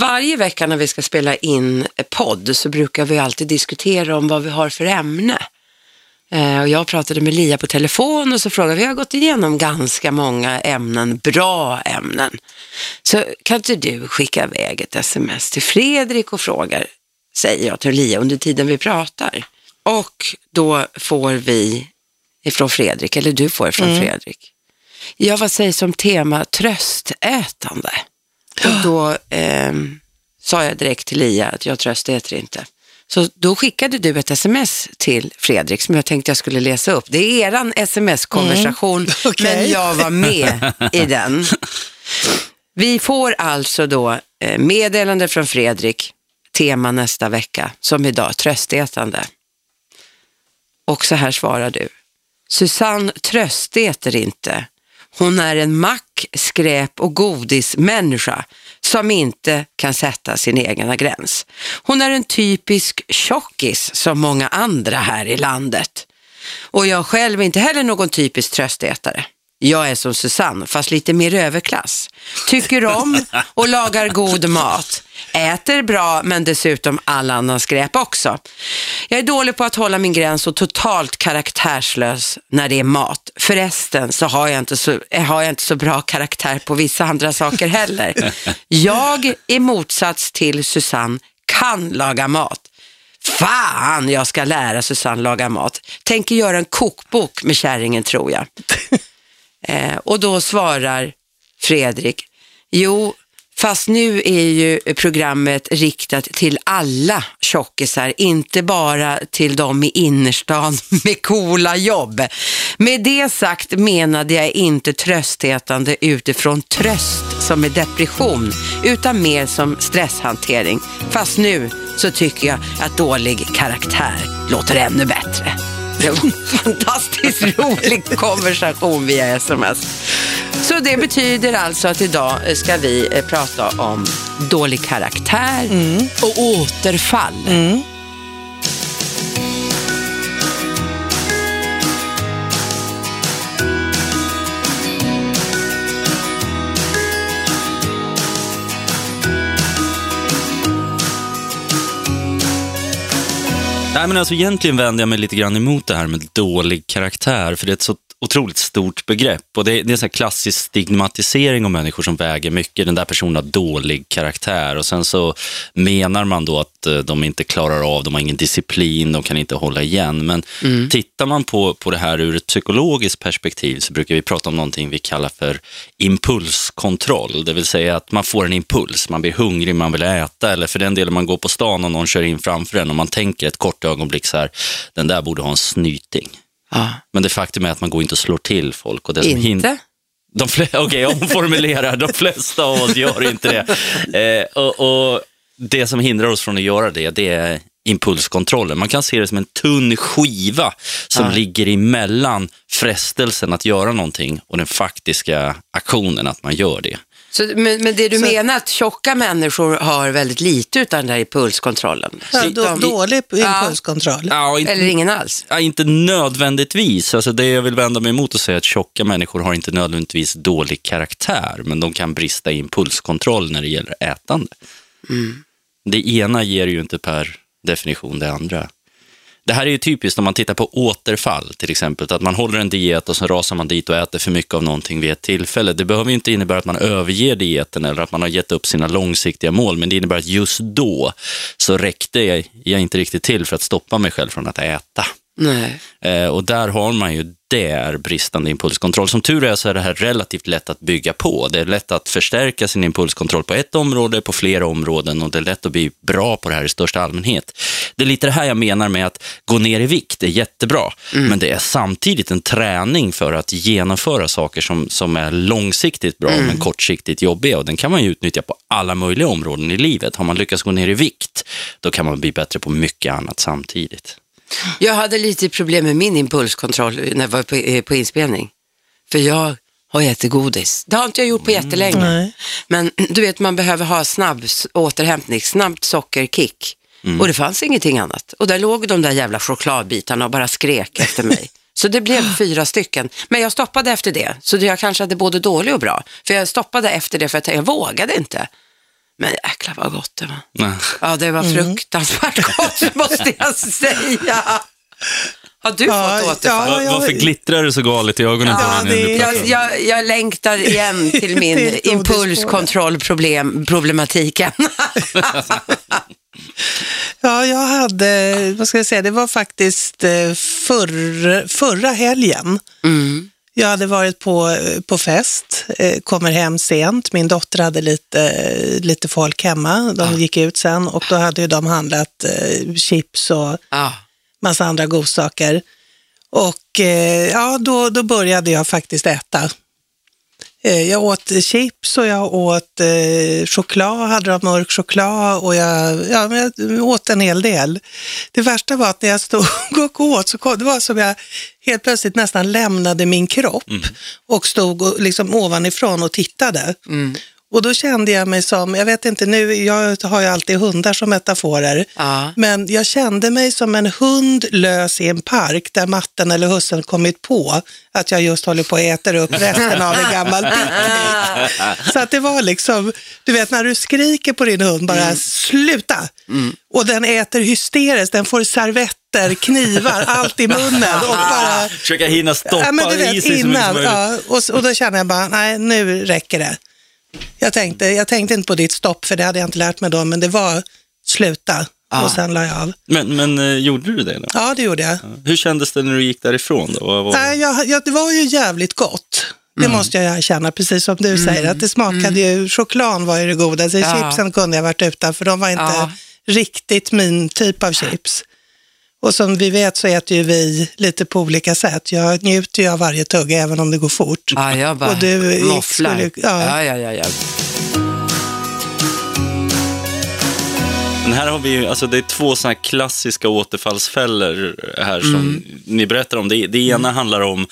Varje vecka när vi ska spela in podd så brukar vi alltid diskutera om vad vi har för ämne. Eh, och jag pratade med Lia på telefon och så frågade vi har gått igenom ganska många ämnen, bra ämnen. Så kan inte du skicka iväg ett sms till Fredrik och frågar, säger jag till Lia under tiden vi pratar. Och då får vi ifrån Fredrik, eller du får ifrån mm. Fredrik. Ja, vad sägs om tema tröstätande? Och då eh, sa jag direkt till Lia att jag tröstäter inte. Så då skickade du ett sms till Fredrik som jag tänkte jag skulle läsa upp. Det är eran sms-konversation, mm. okay. men jag var med i den. Vi får alltså då eh, meddelande från Fredrik, tema nästa vecka, som idag, tröstätande. Och så här svarar du. Susanne tröstäter inte. Hon är en mack, skräp och godismänniska som inte kan sätta sin egna gräns. Hon är en typisk tjockis som många andra här i landet. Och jag själv är inte heller någon typisk tröstätare. Jag är som Susanne, fast lite mer överklass. Tycker om och lagar god mat. Äter bra, men dessutom all annan skräp också. Jag är dålig på att hålla min gräns och totalt karaktärslös när det är mat. Förresten så har jag inte så, eh, har jag inte så bra karaktär på vissa andra saker heller. Jag, i motsats till Susanne, kan laga mat. Fan, jag ska lära Susanne laga mat. Tänker göra en kokbok med kärringen tror jag. Eh, och då svarar Fredrik, jo, fast nu är ju programmet riktat till alla tjockisar, inte bara till de i innerstan med coola jobb. Med det sagt menade jag inte tröstätande utifrån tröst som är depression, utan mer som stresshantering. Fast nu så tycker jag att dålig karaktär låter ännu bättre. Det var en fantastiskt rolig konversation via sms. Så det betyder alltså att idag ska vi eh, prata om dålig karaktär mm. och återfall. Mm. Men alltså, egentligen vänder jag mig lite grann emot det här med dålig karaktär, för det är ett så otroligt stort begrepp. Och det, det är en klassisk stigmatisering av människor som väger mycket. Den där personen har dålig karaktär och sen så menar man då att eh, de inte klarar av, de har ingen disciplin, de kan inte hålla igen. Men mm. tittar man på, på det här ur ett psykologiskt perspektiv så brukar vi prata om någonting vi kallar för impulskontroll. Det vill säga att man får en impuls, man blir hungrig, man vill äta eller för den delen man går på stan och någon kör in framför en och man tänker ett kort ögonblick så här, den där borde ha en snyting. Ja. Men det faktum är att man går inte och slår till folk. Och det som inte? Okej, okay, jag omformulerar. De flesta av oss gör inte det. Eh, och, och, Det som hindrar oss från att göra det, det är impulskontrollen. Man kan se det som en tunn skiva som ja. ligger emellan frestelsen att göra någonting och den faktiska aktionen att man gör det. Så, men, men det du så, menar att tjocka människor har väldigt lite av den där impulskontrollen? Ja, då, dålig impulskontroll. Ja, inte, Eller ingen alls? Ja, inte nödvändigtvis. Alltså det jag vill vända mig emot och säga att tjocka människor har inte nödvändigtvis dålig karaktär, men de kan brista i impulskontroll när det gäller ätande. Mm. Det ena ger ju inte per definition det andra. Det här är ju typiskt om man tittar på återfall, till exempel. Att man håller en diet och så rasar man dit och äter för mycket av någonting vid ett tillfälle. Det behöver ju inte innebära att man överger dieten eller att man har gett upp sina långsiktiga mål, men det innebär att just då så räckte jag inte riktigt till för att stoppa mig själv från att äta. Nej. Eh, och där har man ju det är bristande impulskontroll. Som tur är så är det här relativt lätt att bygga på. Det är lätt att förstärka sin impulskontroll på ett område, på flera områden och det är lätt att bli bra på det här i största allmänhet. Det är lite det här jag menar med att gå ner i vikt, är jättebra, mm. men det är samtidigt en träning för att genomföra saker som, som är långsiktigt bra mm. men kortsiktigt jobbiga och den kan man ju utnyttja på alla möjliga områden i livet. Har man lyckats gå ner i vikt, då kan man bli bättre på mycket annat samtidigt. Jag hade lite problem med min impulskontroll när jag var på, eh, på inspelning. För jag har ätit godis. Det har inte jag gjort på jättelänge. Mm. Men du vet, man behöver ha snabb återhämtning, snabbt sockerkick. Mm. Och det fanns ingenting annat. Och där låg de där jävla chokladbitarna och bara skrek efter mig. Så det blev fyra stycken. Men jag stoppade efter det. Så jag kanske hade både dålig och bra. För jag stoppade efter det för att jag vågade inte. Men jäklar vad gott det var. Nej. Ja, det var fruktansvärt gott måste jag säga. Har du Ja, fått återfall? ja, jag- Varför glittrar det så galet i ögonen på Ja, dig det- pratar Jag, jag, jag längtar igen till min impulskontrollproblematiken. Ja, jag hade, vad ska jag säga, det var faktiskt eh, förr, förra helgen. Mm. Jag hade varit på, på fest, eh, kommer hem sent. Min dotter hade lite, lite folk hemma. De gick ut sen och då hade ju de handlat eh, chips och Ja. massa andra godsaker. Och eh, ja, då, då började jag faktiskt äta. Eh, jag åt chips och jag åt eh, choklad, hade de mörk choklad och jag, ja, men jag åt en hel del. Det värsta var att när jag stod och åt så kom, det var som jag helt plötsligt nästan lämnade min kropp och stod och, liksom ovanifrån och tittade. Och då kände jag mig som, jag vet inte nu, jag har ju alltid hundar som metaforer, Ja. men jag kände mig som en hund lös i en park där matten eller hussen kommit på att jag just håller på att äta upp resten av en gammal picknick. Så att det var liksom, du vet när du skriker på din hund, bara sluta. Och den äter hysteriskt, den får servetter, knivar, allt i munnen och bara Försöka hinna stoppa Ja, men du vet, i sig så mycket som innan. möjligt. Ja, och, och då kände jag bara, nej nu räcker det. Jag tänkte, jag tänkte inte på ditt stopp, för det hade jag inte lärt mig då, men det var sluta. Ja. Och sen la jag av. Men, men eh, gjorde du det då? Ja, det gjorde jag. Hur kändes det när du gick därifrån då? Vad var... Nej, jag, jag, det var ju jävligt gott. Det Mm. måste jag erkänna, precis som du säger. Att det smakade ju, choklad var ju det godaste. Ja. Chipsen kunde jag varit utan, för de var inte Ja. riktigt min typ av chips. Och som vi vet så äter ju vi lite på olika sätt. Jag njuter ju av varje tugga, även om det går fort. Ja, jag bara Och du mofflar. skulle- ja. ja, ja, ja, ja. Men här har vi ju, alltså det är två sådana här klassiska återfallsfällor här som Mm. ni berättar om. Det, det ena handlar om,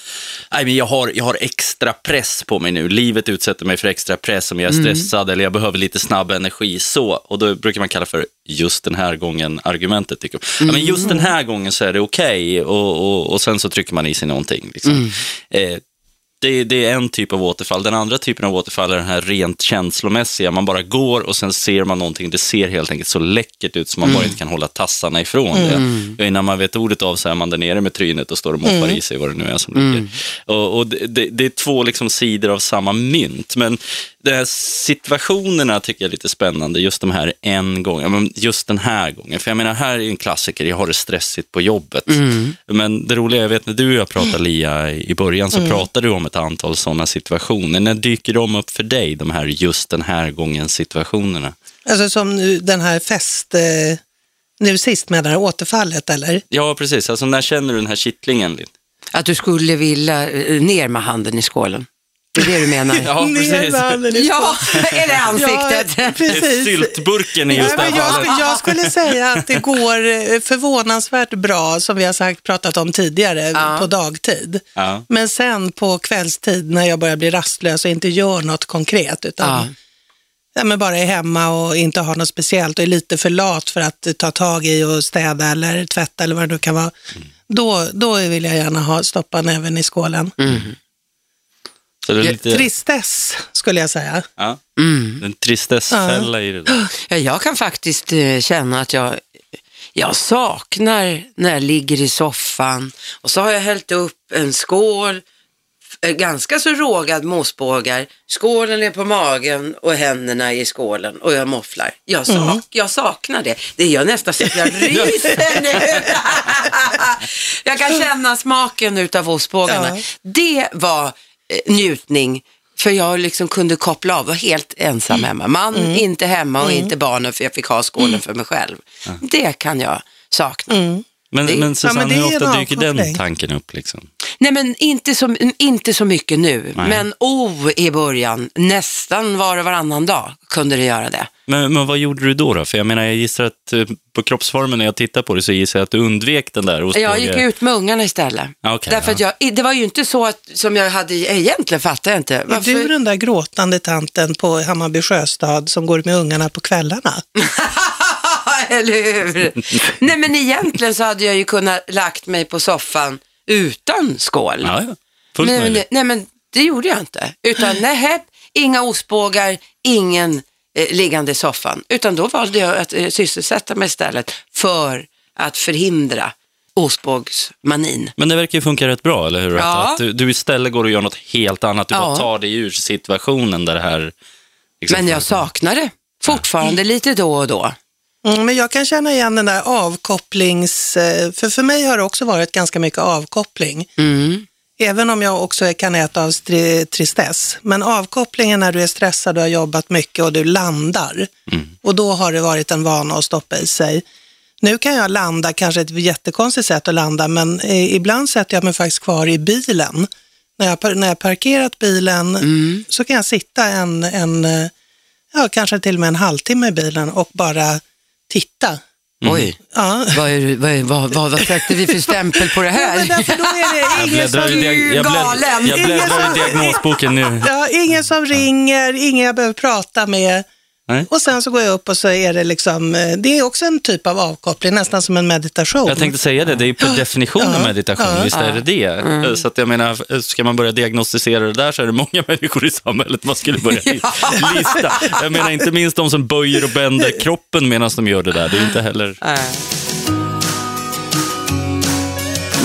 nej men jag har, jag har extra press på mig nu. Livet utsätter mig för extra press om jag Mm. är stressad eller jag behöver lite snabb energi. Så, och då brukar man kalla för just den här gången argumentet. Tycker jag. Ja, men just den här gången så är det okej och, och, och sen så trycker man i sig någonting. Liksom. Eh, det, det är en typ av återfall. Den andra typen av återfall är den här rent känslomässiga. Man bara går och sen ser man någonting. Det ser helt enkelt så läckert ut så man bara inte kan hålla tassarna ifrån det. Och innan man vet ordet av så är man där nere med trynet och står och moppar i sig vad det nu är som ligger. Och, och det, det, det är två liksom sidor av samma mynt. Men de här situationerna tycker jag är lite spännande. Just de här en gång, ja, men just den här gången. För jag menar, här är en klassiker. Jag har det stressigt på jobbet. Men det roliga, jag vet när du och jag pratade Lia i början så pratade du om ett antal sådana situationer. När dyker de upp för dig, de här just den här gången situationerna? Alltså som nu, den här fest, eh, nu sist med det här återfallet eller? Ja, precis. Alltså när känner du den här kittlingen? Att du skulle vilja eh, ner med handen i skålen. Det är det du menar? Ja, precis. Ja, är det ansiktet? Ja, är precis. syltburken i just Ja, men jag, skulle, jag skulle säga att det går eh, förvånansvärt bra, som vi har sagt, pratat om tidigare, Ja. på dagtid. Ja. Men sen på kvällstid när jag börjar bli rastlös och inte gör något konkret, utan Ja. ja, men bara är hemma och inte har något speciellt och är lite för lat för att ta tag i och städa eller tvätta eller vad det nu kan vara. Då, då vill jag gärna ha stoppa näven i skålen. Är lite, Tristess skulle jag säga. ja, Mm. en tristessfälla i det där. Ja, Jag kan faktiskt eh, känna att jag, jag saknar när jag ligger i soffan och så har jag hällt upp en skål, eh, ganska så rågad mosbågar, skålen är på magen och händerna i skålen och jag mofflar. Jag, sak, jag saknar det. Det gör nästan så att jag ryser nu. jag kan känna smaken utav ostbågarna. Ja. Det var njutning. För jag liksom kunde koppla av, var helt ensam hemma. Man inte hemma och inte barnen för jag fick ha skålen för mig själv. Det kan jag sakna. Men, Det- men Susanne, men det hur ofta dyker den tanken upp? Liksom? Nej men inte så, inte så mycket nu, Nej. men oh i början, nästan var och varannan dag kunde det göra det. Men, men vad gjorde du då, då? För jag menar, jag gissar att eh, på kroppsformen när jag tittar på det så gissar jag att du undvek den där ostbåge. Jag gick ut med ungarna istället. Ja, okej, Därför att jag, det var ju inte så att, som jag hade, egentligen fattar jag inte. Är du den där gråtande tanten på Hammarby sjöstad som går med ungarna på kvällarna? Eller hur? Nej men egentligen så hade jag ju kunnat lagt mig på soffan utan skål. Ja, ja. Fullt men, möjligt. nej men det gjorde jag inte. Utan nej, inga ostbågar, ingen eh, liggande i soffan. Utan då valde jag att eh, sysselsätta mig istället för att förhindra ostbågsmanin. Men det verkar ju funka rätt bra, eller hur? Ja. Att, att du, du istället går och gör något helt annat. Du Ja. bara tar dig ur situationen där det här... liksom- Men jag saknar det fortfarande lite då och då. Mm, men jag kan känna igen den där avkopplings... eh, För för mig har det också varit ganska mycket avkoppling. Mm. Även om jag också kan äta av tristess. Men avkopplingen när du är stressad och har jobbat mycket och du landar. Och då har det varit en vana att stoppa i sig. Nu kan jag landa, kanske ett jättekonstigt sätt att landa, men eh, ibland sätter jag mig faktiskt kvar i bilen. När jag, när jag parkerat bilen så kan jag sitta en, en, eh, ja, kanske till och med en halvtimme i bilen och bara titta. Oj, Ja. vad, är, vad, är, vad, vad, vad sätter vi för stämpel på det Ja, här? men därför då är det Jag ingen bläddrar, i, som, diag- jag, galen. bläddrar, jag bläddrar i diagnosboken nu. ja, ingen som ringer, ingen jag behöver prata med. Nej. Och sen så går jag upp och så är det liksom, eh, det är också en typ av avkoppling, nästan som en meditation. Jag tänkte säga det, det är ju per definition en Ja. meditation, Ja. visst är det det? Så att jag menar, ska man börja diagnostisera det där så är det många människor i samhället man skulle börja lista. Jag menar inte minst de som böjer och bänder kroppen medan de gör det där, det är inte heller... Äh.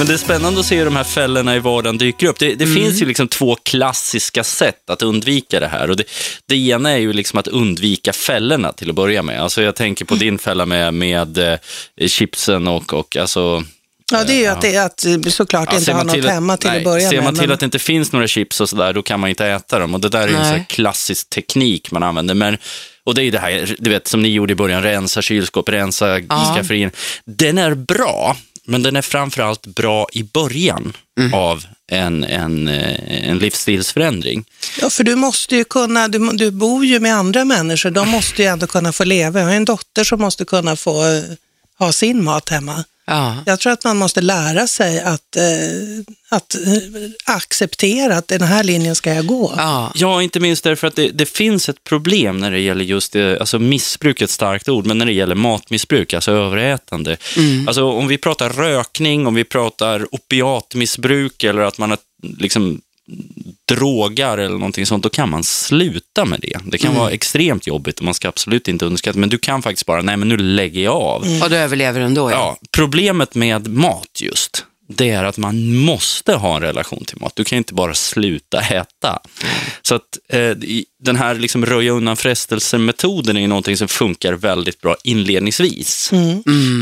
Men det är spännande att se hur de här fällorna i vardagen dyker upp. Det, det finns ju liksom två klassiska sätt att undvika det här. Och det, det ena är ju liksom att undvika fällorna till att börja med. Alltså jag tänker på din fälla med, med eh, chipsen och, och alltså, Ja, det är ju att, det, att eh, såklart Ja, inte ser ha något att- hemma till nej, att börja Ser med. man till men- att det inte finns några chips och sådär, då kan man inte äta dem. Och det där är ju en sån här klassisk teknik man använder. Men, och det är ju det här, du vet, som ni gjorde i början, rensa kylskåp, rensa Ja. skafferin. Den är bra, men den är framförallt bra i början Mm. av en, en, eh, en livsstilsförändring. Ja, för du måste ju kunna, du, du bor ju med andra människor, de måste ju ändå kunna få leva. Jag har en dotter som måste kunna få eh, ha sin mat hemma. Ja. Jag tror att man måste lära sig att, eh, att eh, acceptera att den här linjen ska jag gå. Ja. Ja, inte minst därför att det, det finns ett problem när det gäller just det, alltså missbruk är ett starkt ord, men när det gäller matmissbruk, alltså överätande. Alltså om vi pratar rökning, om vi pratar opiatmissbruk eller att man har liksom drogar eller någonting sånt, då kan man sluta med det. Det kan vara extremt jobbigt och man ska absolut inte underskatta, men du kan faktiskt bara, nej men nu lägger jag av. Och du överlever ändå. Ja. Ja, problemet med mat just, det är att man måste ha en relation till mat. Du kan inte bara sluta äta. Så att eh, den här liksom röja undan frestelser-metoden är ju någonting som funkar väldigt bra inledningsvis.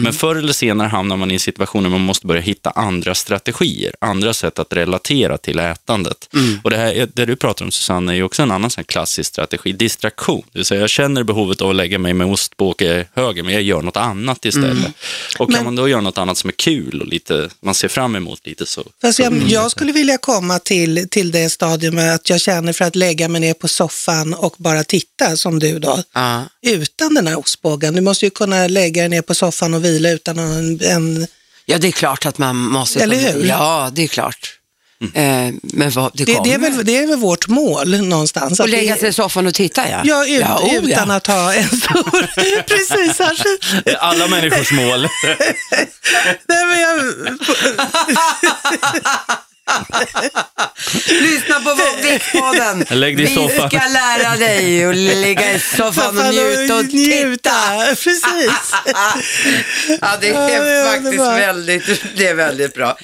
Men förr eller senare hamnar man i en situation där man måste börja hitta andra strategier, andra sätt att relatera till ätandet. Och det, här, det du pratar om Susanne är ju också en annan sån här klassisk strategi, distraktion. Det vill säga jag känner behovet av att lägga mig med ostbåge höger, men jag gör något annat istället. Och kan Men- man då göra något annat som är kul och lite, man ser fram emot lite så. Fast jag, jag skulle vilja komma till, till det stadiet att jag känner för att lägga mig ner på soffan och bara titta som du då. Ja. Utan den här ostbågen. Du måste ju kunna lägga dig ner på soffan och vila utan en, en ja, det är klart att man måste... Eller hur? Ja, det är klart. Eh, men vad, det det, det, är väl, det är väl vårt mål någonstans. Och att lägga sig i soffan och titta, ja. Ja, ut, oh, ja. utan att ha en stor... Precis, Arsi. Det är alla människors mål. Nej, men jag, Lyssna på Viktpodden. Lägg dig i Vi soffan. ska lära dig att ligga i soffan och njuta och titta. Precis. Ja, det Ja, det är är faktiskt underbart. väldigt, det är väldigt bra.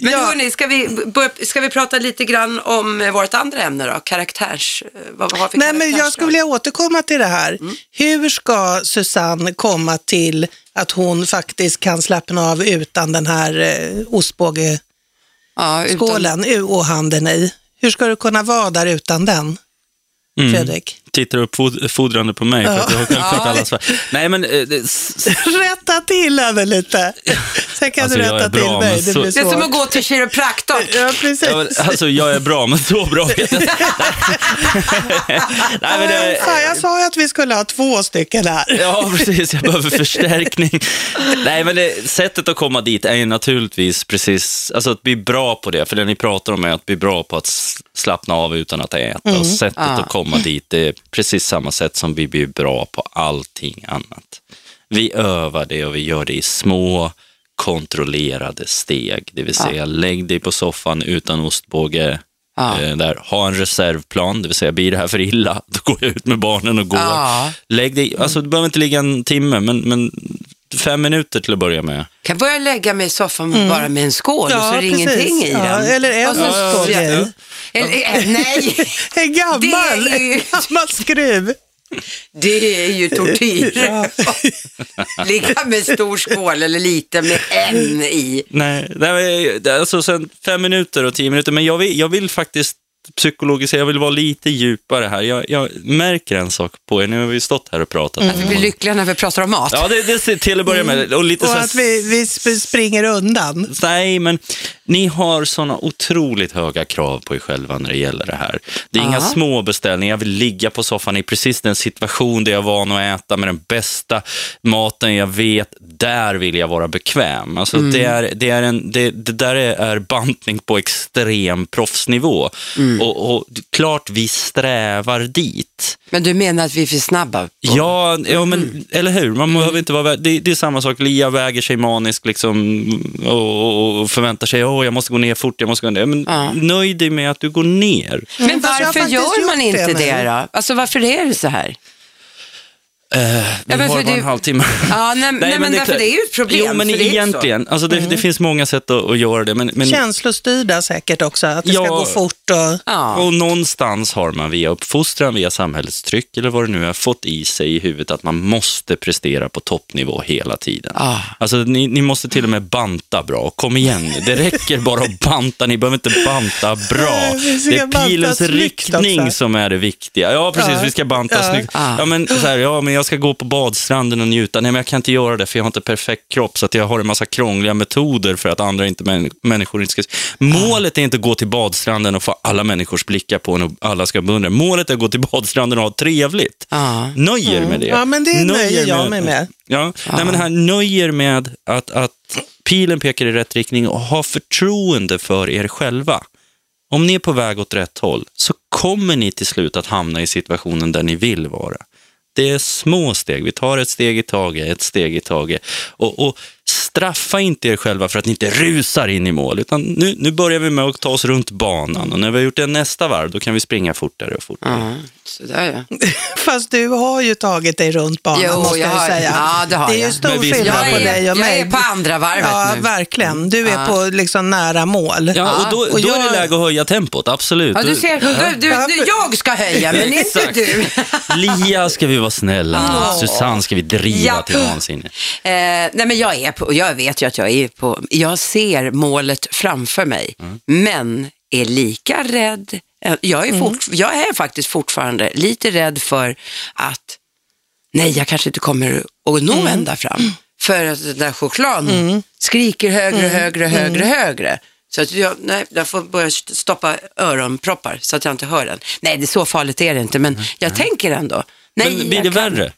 Men Ja. hörni, ska vi, börja, ska vi prata lite grann om eh, vårt andra ämne då? Karaktärs... eh, Vad vi har för Nej, men jag skulle vilja återkomma till det här. Hur ska Susanne komma till att hon faktiskt kan slappna av utan den här eh, ostbågeskålen ja, utan, u- och handen i? Hur ska du kunna vara där utan den, Mm. Fredrik? Tittar uppfordrande på mig för att jag har självklart Ja. alla svar. Nej, men eh, Rätta till henne lite. Sen kan Alltså, du rätta bra, till mig. Det så- det är som att gå till kiropraktorn. Ja, precis. Ja, men, alltså, jag är bra, men så bra vet jag inte. Nej, men det, Fan, jag sa ju att vi skulle ha två stycken här. Ja, precis. Jag behöver förstärkning. Nej, men det, sättet att komma dit är ju naturligtvis precis, alltså att bli bra på det. För det ni pratar om är att bli bra på att slappna av utan att äta. Och sättet Ja. att komma dit det är precis samma sätt som vi blir bra på allting annat. Vi övar det och vi gör det i små kontrollerade steg. Det vill säga, lägg dig på soffan utan ostbåge, Ja. Eh, där, ha en reservplan, det vill säga blir det här för illa, då går jag ut med barnen och går. Ja. Lägg dig, alltså du behöver inte ligga en timme, men, men fem minuter till att börja med. Kan börja lägga mig i soffan bara med en skål och så är det ingenting i Ja, den. Eller en Och så- stor Ja, grej. Eller, eh, nej, En gammal, Det är ju- en gammal skruv. det är ju tortyr. Ja. Ligga med stor skål eller liten med en i. Nej, nej det är alltså sen fem minuter och tio minuter, men jag vill, jag vill faktiskt psykologiskt, jag vill vara lite djupare här. Jag, jag märker en sak på er, nu har vi stått här och pratat. Att vi blir lyckliga när vi pratar om mat. Ja, det, det till att börja med. Och lite Och så att vi, vi sp- springer undan. Nej, men ni har såna otroligt höga krav på er själva när det gäller det här. Det är inga Ja. små beställningar. Jag vill ligga på soffan i precis den situation där jag är van att äta med den bästa maten jag vet. Där vill jag vara bekväm. Alltså, det, är, det, är en, det, det där är, är bantning på extrem proffsnivå. Och, och klart vi strävar dit. Men du menar att vi är för snabba? Ja, ja men, eller hur? Man behöver inte vara, det, det är samma sak, Lia väger sig manisk liksom, och, och, och förväntar sig att jag måste gå ner fort, jag måste gå ner. Men Ja. nöj dig med att du går ner. Men varför gör man det inte nu. det då? Alltså varför är det så här? Vi men har för bara det- en halvtimme. Ja, nej, nej, men därför klart- det är ju ett problem, Jo, men för det egentligen, alltså det, det finns många sätt att, att göra det. Men, men, Känslostyrda säkert också, att det ska Ja. gå fort och... Ja. Och någonstans har man via uppfostran, via samhällets tryck eller vad det nu är, fått i sig i huvudet att man måste prestera på toppnivå hela tiden. Ah. Alltså ni, ni måste till och med banta bra. Kom igen nu, det räcker bara att banta, ni behöver inte banta bra. Nej, ska Det är pilens riktning också. som är det viktiga. Ja, precis, Ja. vi ska banta Ja. snyggt. Ah. Ja, men, så här, ja, men jag ska gå på badstranden och njuta. Nej, men jag kan inte göra det för jag har inte perfekt kropp, så att jag har en massa krångliga metoder för att andra inte, män, människor inte ska... Målet är inte att gå till badstranden och få alla människors blickar på en och alla ska beundra. Målet är att gå till badstranden och ha trevligt. Ja. Nöjer med det. Ja, men det nöjer jag mig med. Ja, Nej, men här nöjer med att, att pilen pekar i rätt riktning och ha förtroende för er själva. Om ni är på väg åt rätt håll så kommer ni till slut att hamna i situationen där ni vill vara. Det är små steg, vi tar ett steg i taget, ett steg i taget. Och, och straffa inte er själva för att ni inte rusar in i mål, utan nu, nu börjar vi med att ta oss runt banan och när vi har gjort det nästa varv, då kan vi springa fortare och fortare. Ja, sådär ja. Fast du har ju tagit dig runt banan Jo, måste jag jag har- säga. ja, det har är ju jag. stor Men visst- skillnad Jag på är, dig och jag mig. är på andra varvet Ja, nu. verkligen. Du är Ja. på liksom nära mål. Ja, och då, Och då är det jag- läge att höja tempot, absolut. Ja, du ser, du, du, du, jag ska höja, men inte du. Lia ska vi vara snälla med. Ja. Susanne ska vi driva Ja. till vansinne. Eh, nej men jag är på, jag vet ju att jag är på, jag ser målet framför mig, men är lika rädd. eh, Jag är, fort, jag är faktiskt fortfarande lite rädd för att, nej jag kanske inte kommer att nå ända fram. För att den där chokladen skriker högre, högre, högre, högre. Så att jag, nej, jag får börja stoppa öronproppar så att jag inte hör den. Nej, det är så farligt är det inte, men jag tänker ändå. Nej, Men blir jag det kan- värre?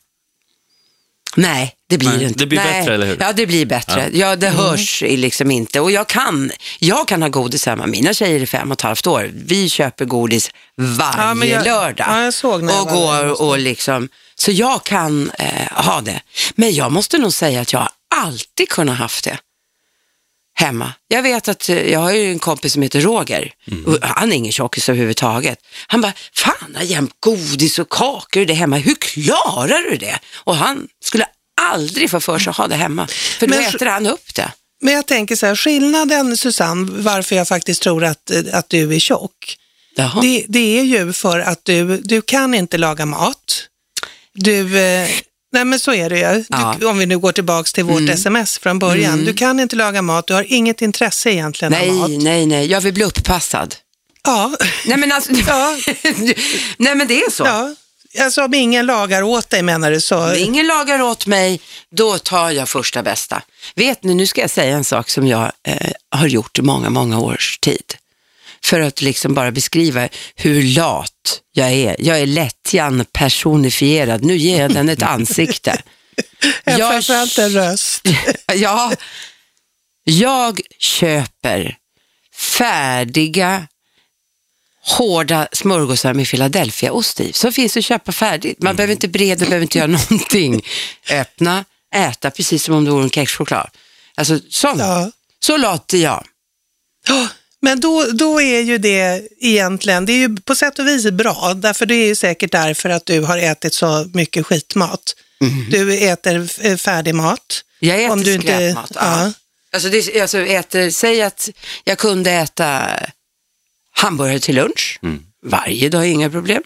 Nej, det blir Nej, inte. det blir Nej. bättre, eller hur? Ja, det blir bättre. Ja, det hörs liksom inte. Och jag kan, jag kan ha godis hemma. Mina tjejer är fem och ett halvt år. Vi köper godis varje Ja, jag- lördag. ja, jag såg när jag och går och liksom, så jag kan eh, ha det. Men jag måste nog säga att jag har alltid kunnat haft det hemma. Jag vet att eh, jag har ju en kompis som heter Roger. Mm. Och han är ingen tjockis överhuvudtaget. Han bara, fan har jämt godis och kakor det hemma. Hur klarar du det? Och han skulle aldrig få för sig att ha det hemma. För då Men- äter han upp det. Men jag tänker så här, skillnaden Susanne, varför jag faktiskt tror att, att du är tjock, det, det är ju för att du, du kan inte laga mat. Du, eh, nej men så är det ju. Ja. Du, om vi nu går tillbaks till vårt sms från början. Du kan inte laga mat, du har inget intresse egentligen nej, av mat. nej, nej. Jag vill bli upppassad. Ja, Nej men alltså, Ja. nej men det är så. ja. Alltså om ingen lagar åt dig menar du så? Om ingen lagar åt mig, då tar jag första bästa. Vet ni, nu ska jag säga en sak som jag eh, har gjort i många, många års tid. För att liksom bara beskriva hur lat jag är. Jag är lättjan personifierad. Nu ger jag den ett ansikte. Ja, jag- Framförallt en röst. ja, jag köper färdiga hårda smörgåsar med Philadelphiaost i. Så finns det att köpa färdigt. Man behöver inte breda, behöver inte göra någonting. Öppna, äta precis som om det vore en kexchoklad. Alltså, sån. Ja. Så lat är jag. Ja, Men då, då är ju det egentligen, det är ju på sätt och vis bra, därför det är ju säkert därför att du har ätit så mycket skitmat. Du äter eh, färdig mat. Jag äter Om du inte- skräpmat. Ja. ja. Alltså, det, alltså äter, säg att jag kunde äta hamburgare till lunch varje dag, inga problem.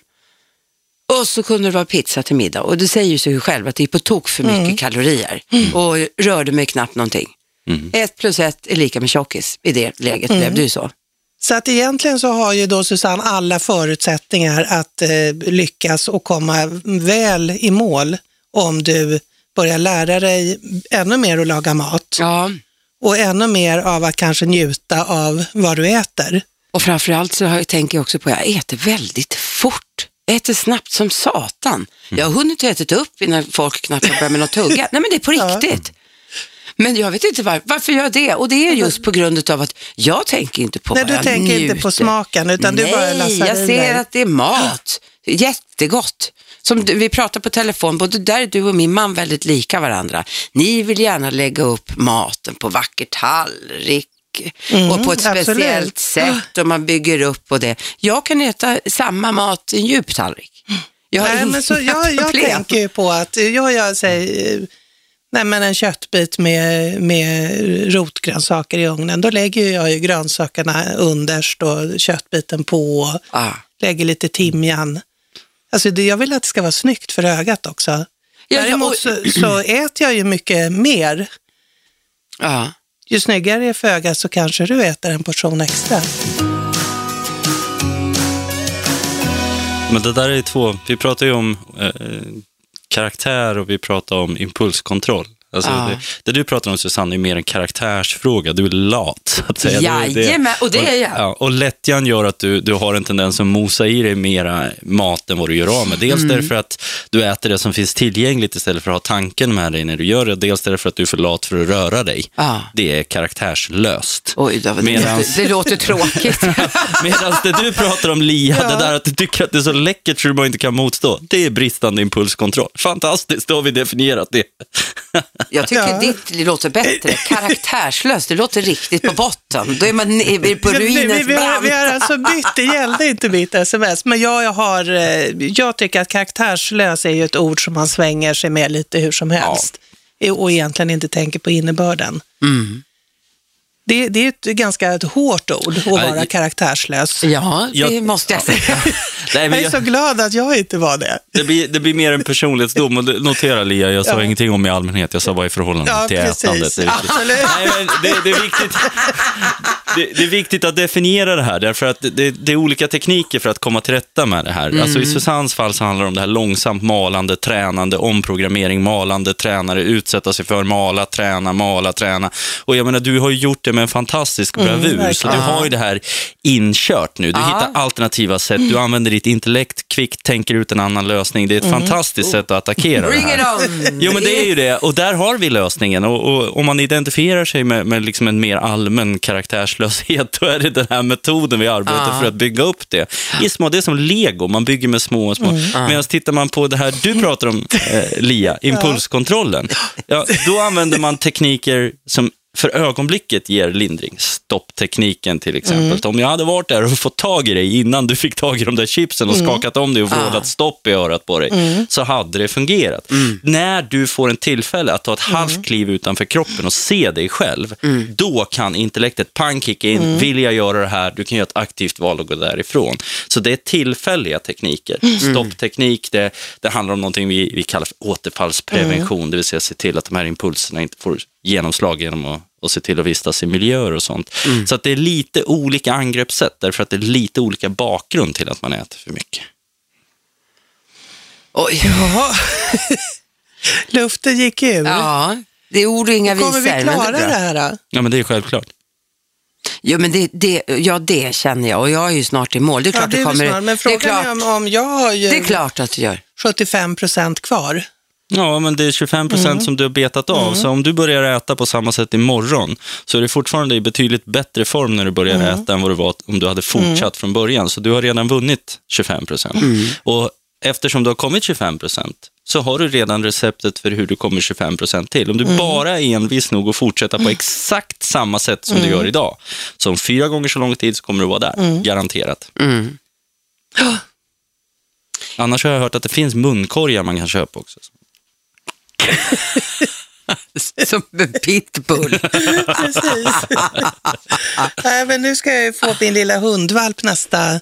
Och så kunde det vara pizza till middag. Och det säger ju sig själv att det är på tok för mycket kalorier. Och rörde mig knappt någonting. Ett plus ett är lika med tjockis. I det läget blev det ju så. Så att egentligen så har ju då Susanne alla förutsättningar att eh, lyckas och komma väl i mål om du börjar lära dig ännu mer att laga mat Ja. och ännu mer av att kanske njuta av vad du äter. Och framförallt så jag, tänker jag också på att jag äter väldigt fort. Jag äter snabbt som satan. Jag har hunnit äta upp innan folk knappt har börjat med något tugga. Nej men det är på riktigt. Men jag vet inte var, varför jag gör det. Och det är just på grund av att jag tänker inte på Nej, vad du jag tänker inte njuter. på smaken utan du bara Nej, lassar jag ser att det är mat. Jättegott. Som vi pratar på telefon, både där är du och min man väldigt lika varandra. Ni vill gärna lägga upp maten på vacker tallrik och på ett Mm, absolut. speciellt sätt och man bygger upp och det. Jag kan äta samma mat i en djup tallrik. Jag Nej, men så jag, jag tänker ju på att jag, jag säger, nej men en köttbit med, med rotgrönsaker i ugnen, då lägger jag ju grönsakerna underst och köttbiten på, Ah. lägger lite timjan. Alltså det, jag vill att det ska vara snyggt för ögat också. Ja, Däremot så, så äter jag ju mycket mer. Ja. Ju snyggare det är för ögat så kanske du äter en portion extra. Men det där är två, vi pratar ju om eh, karaktär och vi pratar om impulskontroll. Alltså Ja. det, det du pratar om Susanne är mer en karaktärsfråga, du är lat att säga. Det- Jajamän, och det är jag. Ja, och lättjan gör att du, du har en tendens att mosa i dig mera mat än vad du gör av med. Dels Mm. därför att du äter det som finns tillgängligt istället för att ha tanken med dig när du gör det. Dels därför att du är för lat för att röra dig. Ja. Det är karaktärslöst. Oj, det, det, Medans- det låter tråkigt. Medan det du pratar om, Lia, det där att du tycker att det är så läckert så du bara inte kan motstå, det är bristande impulskontroll. Fantastiskt, då har vi definierat det. Jag tycker Ja. ditt låter bättre. Karaktärslöst, det låter riktigt på botten. Då är man på Ja, vi, vi, ruinens har, brant. vi har alltså bytt, det gällde inte mitt sms, men jag, jag, har, eh, jag tycker att karaktärslös är ju ett ord som man svänger sig med lite hur som helst Eh, och egentligen inte tänker på innebörden. Mm. Det, det är ett ganska ett hårt ord att vara Nej. karaktärslös. Ja, det Jag- måste jag säga. Nej, men Jag är jag, så glad att jag inte var det. det, blir, det blir mer en personlighetsdom. Och notera Lia, jag sa Ja. ingenting om i allmänhet, jag sa bara i förhållande Ja, till precis. ätandet. Det är. Nej, men det, det, är viktigt, det, det är viktigt att definiera det här, därför att det, det är olika tekniker för att komma till rätta med det här. Alltså, I Susannes fall så handlar det om det här långsamt malande, tränande, omprogrammering, malande, tränare, utsätta sig för, mala, träna, mala, träna. Och jag menar, du har ju gjort det med en fantastisk bravur, så du har ju det här inkört nu. Du Ja. hittar alternativa sätt, du använder ditt intellekt, kvickt tänker ut en annan lösning. Det är ett fantastiskt sätt att attackera Bring det it här. on! Jo, men det är ju det. Och där har vi lösningen. Och, och om man identifierar sig med, med liksom en mer allmän karaktärslöshet, då är det den här metoden vi arbetar Ja. för att bygga upp det. I små, det är som lego, man bygger med små och små. Medan tittar man på det här du pratar om, eh, Lia, impulskontrollen, ja, då använder man tekniker som för ögonblicket ger lindring. Stopptekniken till exempel. Om jag hade varit där och fått tag i dig innan du fick tag i de där chipsen och skakat om dig och vrålat stopp i örat på dig, så hade det fungerat. När du får en tillfälle att ta ett halvt kliv utanför kroppen och se dig själv, då kan intellektet pang kicka in. Vill jag göra det här? Du kan göra ett aktivt val och gå därifrån. Så det är tillfälliga tekniker. Stoppteknik, det, det handlar om någonting vi, vi kallar för återfallsprevention, det vill säga se till att de här impulserna inte får genomslag genom att och se till att vistas i miljöer och sånt. Så att det är lite olika angreppssätt, därför att det är lite olika bakgrund till att man äter för mycket. Oj. Ja. Luften gick ur. Ja, det är ord och inga visor. Kommer vi det klara bra. det här då? Ja, men det är självklart. Jo, men det, det, ja, det känner jag och jag är ju snart i mål. Det är Ja, klart det det är kommer. snart, men det, är frågan klart, är om, om jag har ju det är klart att du gör. 75 procent kvar. Ja, men det är 25 procent som du har betat av. Så om du börjar äta på samma sätt imorgon så är du fortfarande i betydligt bättre form när du börjar äta än vad du var om du hade fortsatt från början. Så du har redan vunnit 25 procent. Och eftersom du har kommit 25 procent så har du redan receptet för hur du kommer 25 procent till. Om du bara är envis nog att fortsätta på exakt samma sätt som du gör idag, så om fyra gånger så lång tid så kommer du vara där, garanterat. Mm. Annars har jag hört att det finns munkorgar man kan köpa också. Som en pitbull. Precis. Nej, men nu ska jag ju få min lilla hundvalp nästa,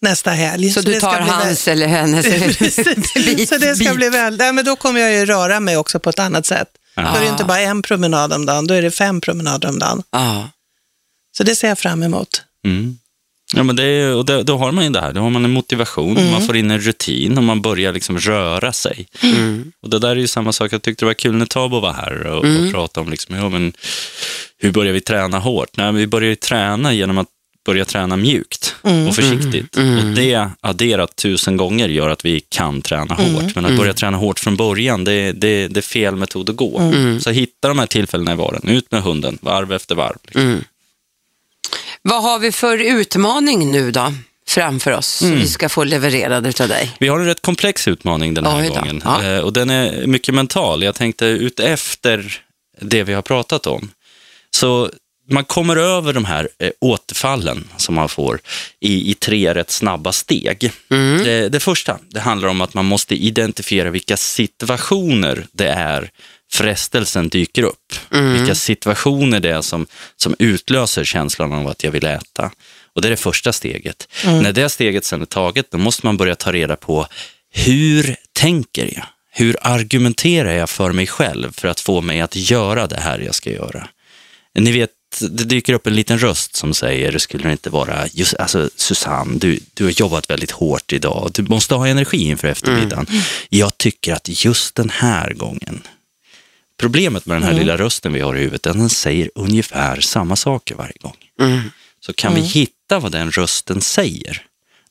nästa helg. Så du det ska tar hans eller hennes Precis. Så det ska bli väl, nej, men då kommer jag ju röra mig också på ett annat sätt. Då är det inte bara en promenad om dagen, då är det fem promenader om dagen. Ja. Så det ser jag fram emot. Mm. Ja, men det är, och det, då har man ju det här, då har man en motivation, man får in en rutin och man börjar liksom röra sig. Och det där är ju samma sak, jag tyckte det var kul när Tabo var här och, och pratade om liksom, ja, men, hur börjar vi träna hårt? Nej, vi börjar ju träna genom att börja träna mjukt och försiktigt. Och det adderat tusen gånger gör att vi kan träna hårt. Men att börja träna hårt från början, det, det, det är fel metod att gå. Så hitta de här tillfällena i vardagen, ut med hunden, varv efter varv. Liksom. Vad har vi för utmaning nu då framför oss som vi ska få levererad utav dig? Vi har en rätt komplex utmaning den här Oj gången. Ja. Eh, Och den är mycket mental. Jag tänkte ut efter det vi har pratat om. Så man kommer över de här eh, återfallen som man får i, i tre rätt snabba steg. Det, det första, det handlar om att man måste identifiera vilka situationer det är frestelsen dyker upp. Vilka situationer det är som, som utlöser känslan av att jag vill äta. Och det är det första steget. När det steget sen är taget, då måste man börja ta reda på hur tänker jag? Hur argumenterar jag för mig själv för att få mig att göra det här jag ska göra? Ni vet, det dyker upp en liten röst som säger, skulle det inte vara, just, alltså Susanne, du, du har jobbat väldigt hårt idag, du måste ha energi inför eftermiddagen. Jag tycker att just den här gången, problemet med den här lilla rösten vi har i huvudet, den säger ungefär samma saker varje gång. Så kan vi hitta vad den rösten säger,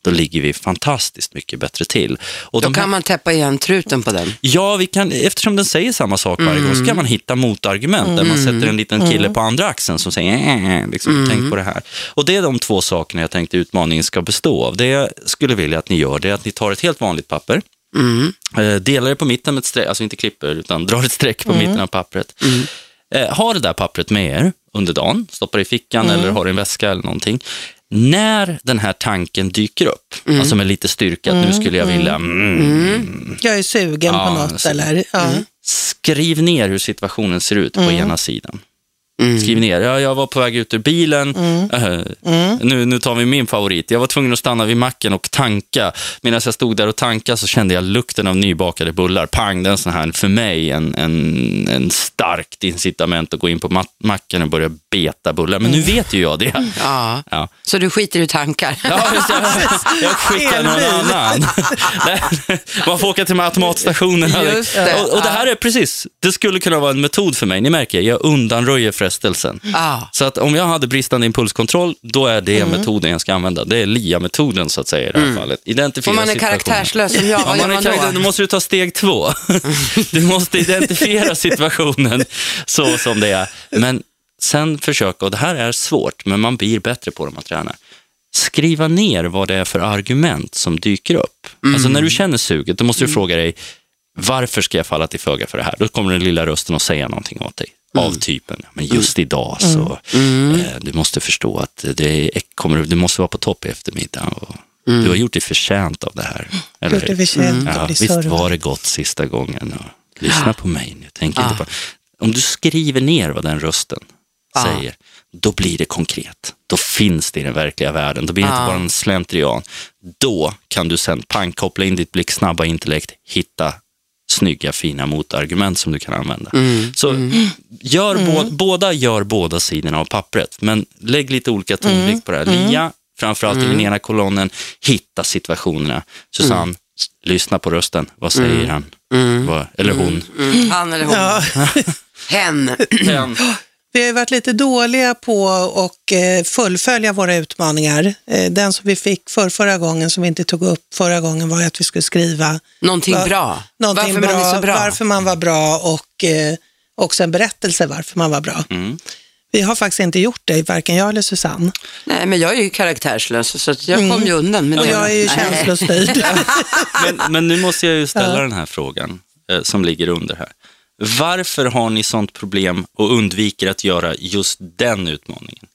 då ligger vi fantastiskt mycket bättre till. Och Då här- kan man täppa igen truten på den. Ja, vi kan, eftersom den säger samma sak varje gång så kan man hitta motargument där man sätter en liten kille på andra axeln som säger äh, liksom, tänk på det här. Och det är de två sakerna jag tänkte utmaningen ska bestå av. Det jag skulle vilja att ni gör det är att ni tar ett helt vanligt papper, eh, delar det på mitten med ett streck, alltså inte klipper utan drar ett streck på mitten av pappret. Eh, ha det där pappret med er under dagen, stoppar det i fickan eller har det i en väska eller någonting. När den här tanken dyker upp, alltså med lite styrka, att nu skulle jag vilja mm, Jag är sugen Ja, på något eller? Ja. Skriv ner hur situationen ser ut på ena sidan. Skriv ner, ja, jag var på väg ut ur bilen. Eh, Nu, nu tar vi min favorit. Jag var tvungen att stanna vid macken och tanka. Medan jag stod där och tankade så kände jag lukten av nybakade bullar. Pang, det är en sån här, för mig, en, en, en starkt incitament att gå in på ma- macken och börja beta bullar. Men nu vet ju jag det. Ja. Ja. Så du skiter i tankar? Ja, just det. Jag skickar någon annan. Man får åka till det. Och, och det här är precis, det skulle kunna vara en metod för mig. Ni märker, jag undanröjer frestelsen. Ja. Så att om jag hade bristande impulskontroll, då är det metoden jag ska använda. Det är LIA-metoden så att säga i det här fallet. Identifiera Om man är karaktärslös som jag, Ja, vad gör man är man då då? måste du ta steg två. Du måste identifiera situationen så som det är. Men sen försöka, och det här är svårt, men man blir bättre på det om man tränar. Skriva ner vad det är för argument som dyker upp. Alltså när du känner suget, då måste du fråga dig, varför ska jag falla till föga för det här? Då kommer den lilla rösten att säga någonting åt dig. Av typen, men just idag så, eh, du måste förstå att det är, kommer, du måste vara på topp i eftermiddag. Och Du har gjort dig förtjänt av det här. Eller Gjort det hur? förtjänt Ja, visst servad. var det gott sista gången. Och lyssna på mig nu. Tänk inte på... Om du skriver ner vad den rösten säger, då blir det konkret. Då finns det i den verkliga världen. Då blir det inte bara en slentrian. Då kan du sen pang, koppla in ditt blicksnabba intellekt, hitta snygga, fina motargument som du kan använda. Så Gör bå- båda gör båda sidorna av pappret, men lägg lite olika tonvikt på det här. Lia, framförallt i den ena kolonnen, hitta situationerna. Susanne, lyssna på rösten. Vad säger han? Vad, eller hon? Mm, Han eller hon. Ja. Hen. Hen. Vi har ju varit lite dåliga på att eh, fullfölja våra utmaningar. Eh, Den som vi fick för förra gången, som vi inte tog upp förra gången, var att vi skulle skriva Någonting Va- bra. någonting Varför bra, man är så bra. varför man var bra och eh, också en berättelse varför man var bra. Mm. Vi har faktiskt inte gjort det, varken jag eller Susanne. Nej, men jag är ju karaktärslös så jag kom ju undan med Och det. jag är ju känslostyrd. Men, men nu måste jag ju ställa den här frågan eh, som ligger under här. Varför har ni sånt problem och undviker att göra just den utmaningen?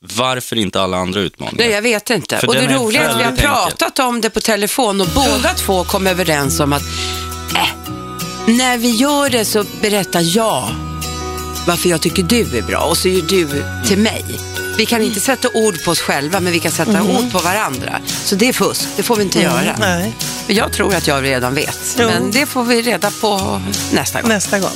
Varför inte alla andra utmaningar? Nej, jag vet inte. För och det är roliga är att vi har pratat om det på telefon och båda två kom överens om att äh, när vi gör det så berättar jag varför jag tycker du är bra och så gör du till mig. Vi kan inte sätta ord på oss själva, men vi kan sätta ord på varandra. Så det är fusk, det får vi inte göra. Nej, Jag tror att jag redan vet, Jo. men det får vi reda på nästa gång. nästa gång.